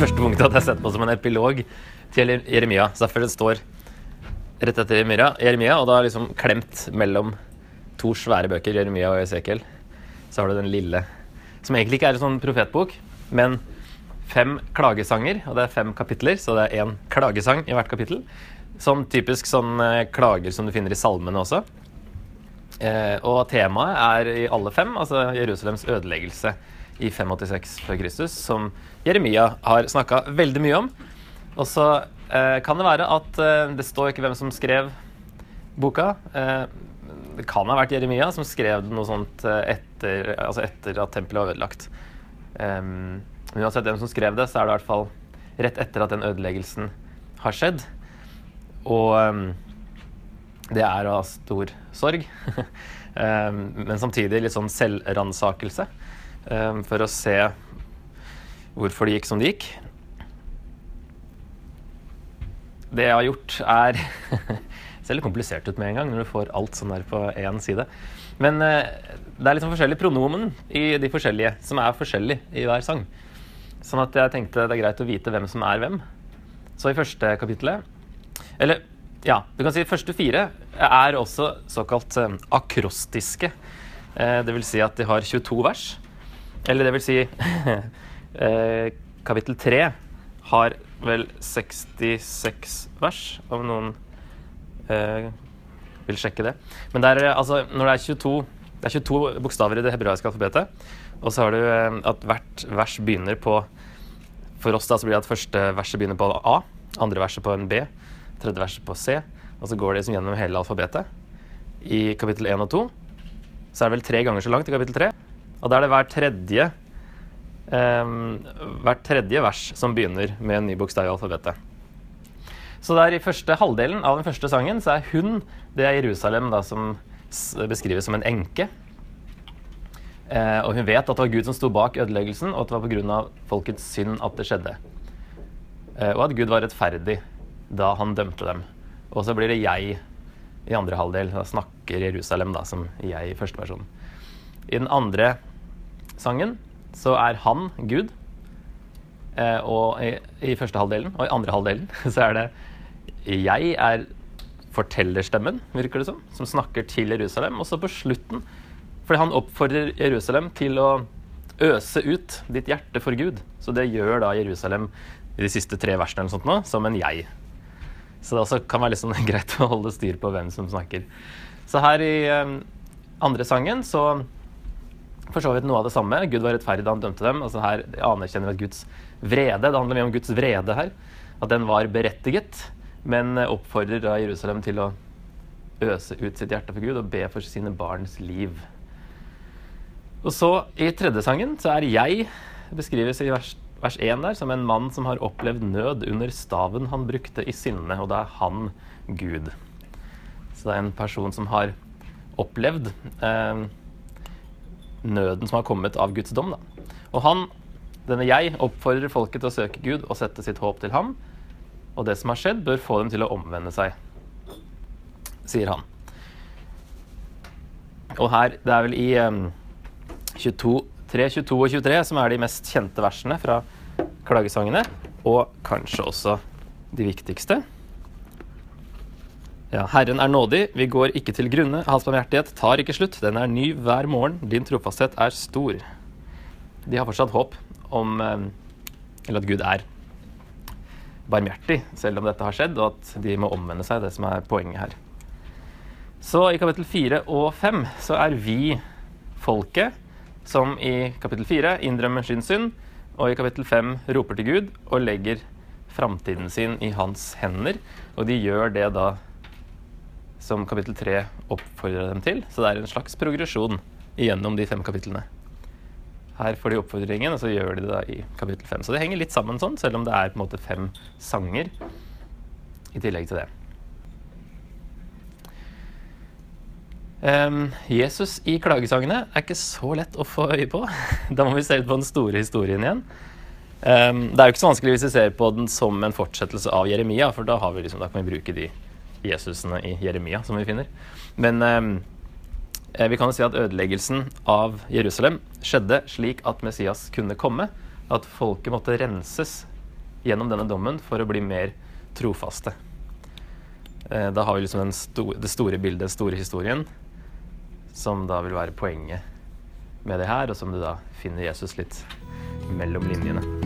første punktet at jeg setter på som en epilog til Jeremia. Så derfor det står rett etter Jeremia, Jeremia og da liksom klemt mellom to svære bøker, Jeremia og Esekiel, så har du den lille, som egentlig ikke er en sånn profetbok, men fem klagesanger, og det er fem kapitler, så det er én klagesang i hvert kapittel. Sånn typisk sånn eh, klager som du finner i salmene også. Eh, og temaet er i alle fem, altså Jerusalems ødeleggelse i 586 før Kristus, som Jeremia har snakka veldig mye om. Og så eh, kan det være at eh, det står ikke hvem som skrev boka. Eh, det kan ha vært Jeremia som skrev noe sånt eh, etter, altså etter at tempelet var ødelagt. Um, uansett hvem som skrev det, så er det i hvert fall rett etter at den ødeleggelsen har skjedd. Og um, det er av stor sorg, um, men samtidig litt sånn selvransakelse for å se hvorfor det gikk som det gikk. Det jeg har gjort, er ser litt komplisert ut med en gang når du får alt sånn der på én side. Men uh, det er litt forskjellige forskjellig pronomen i de forskjellige, som er forskjellige i hver sang. Sånn at jeg tenkte det er greit å vite hvem som er hvem. Så i første kapittelet Eller ja, du kan si første fire er også såkalt eh, akrostiske. Eh, det vil si at de har 22 vers. Eller det vil si eh, Kapittel 3 har vel 66 vers, om noen eh, vil sjekke det. Men det er, altså, når det er 22, det er 22 bokstaver i det hebraiske alfabetet, og så har du eh, at hvert vers begynner på For oss da så blir det at første verset begynner på A, andre verset på en B, tredje verset på C, og så går det liksom gjennom hele alfabetet. I kapittel 1 og 2 så er det vel tre ganger så langt i kapittel 3. Og da er det hver tredje um, hvert tredje vers som begynner med en ny bokstav i alfabetet. Så der i første halvdelen av den første sangen så er hun det er Jerusalem da, som beskrives som en enke. Eh, og hun vet at det var Gud som sto bak ødeleggelsen, og at det var pga. folkets synd at det skjedde. Eh, og at Gud var rettferdig da han dømte dem. Og så blir det jeg i andre halvdel. Da snakker Jerusalem da, som jeg i første person. I den andre sangen så er han Gud. Eh, og i, i, første halvdelen. Og i andre halvdelen så er det jeg er fortellerstemmen, virker det som, som snakker til Jerusalem. Og så på slutten, fordi han oppfordrer Jerusalem til å øse ut ditt hjerte for Gud. Så det gjør da Jerusalem i de siste tre versene eller sånt nå, som en jeg. Så det også kan være litt sånn greit å holde styr på hvem som snakker. Så her i um, andre sangen så for så vidt noe av det samme. Gud var rettferdig da han dømte dem. Altså her anerkjenner vi at Guds vrede, det handler mye om Guds vrede her, at den var berettiget men oppfordrer da Jerusalem til å øse ut sitt hjerte for Gud og be for sine barns liv. Og så I tredje sangen så er jeg beskrives i vers, vers 1 der som en mann som har opplevd nød under staven han brukte i sinne, og da er han Gud. Så det er en person som har opplevd eh, nøden som har kommet av Guds dom. Da. Og han, denne jeg, oppfordrer folket til å søke Gud og sette sitt håp til ham og det som har skjedd, bør få dem til å omvende seg, sier han. Og her, det er vel i um, 22, 3, 22 og 23 som er de mest kjente versene fra klagesangene, og kanskje også de viktigste. Ja, Herren er nådig, vi går ikke til grunne, hans barmhjertighet tar ikke slutt, den er ny hver morgen, din trofasthet er stor. De har fortsatt håp om Eller at Gud er barmhjertig, selv om dette har skjedd, og at de må omvende seg. Det som er poenget her. Så i kapittel 4 og 5 så er vi folket som i kapittel 4 innrømmer sin synd, og i kapittel 5 roper til Gud og legger framtiden sin i hans hender. Og de gjør det da som kapittel 3 oppfordrer dem til. Så det er en slags progresjon gjennom de fem kapitlene. Her får de oppfordringen, og så gjør de det da i kapittel fem. Så det henger litt sammen sånn, selv om det er på en måte fem sanger i tillegg til det. Um, Jesus i klagesangene er ikke så lett å få øye på. Da må vi se litt på den store historien igjen. Um, det er jo ikke så vanskelig hvis vi ser på den som en fortsettelse av Jeremia, for da, liksom, da kan vi bruke de Jesusene i Jeremia som vi finner. Men um, Eh, vi kan jo si at ødeleggelsen av Jerusalem skjedde slik at Messias kunne komme. At folket måtte renses gjennom denne dommen for å bli mer trofaste. Eh, da har vi liksom sto det store bildet, den store historien, som da vil være poenget med det her, og som du da finner Jesus litt mellom linjene.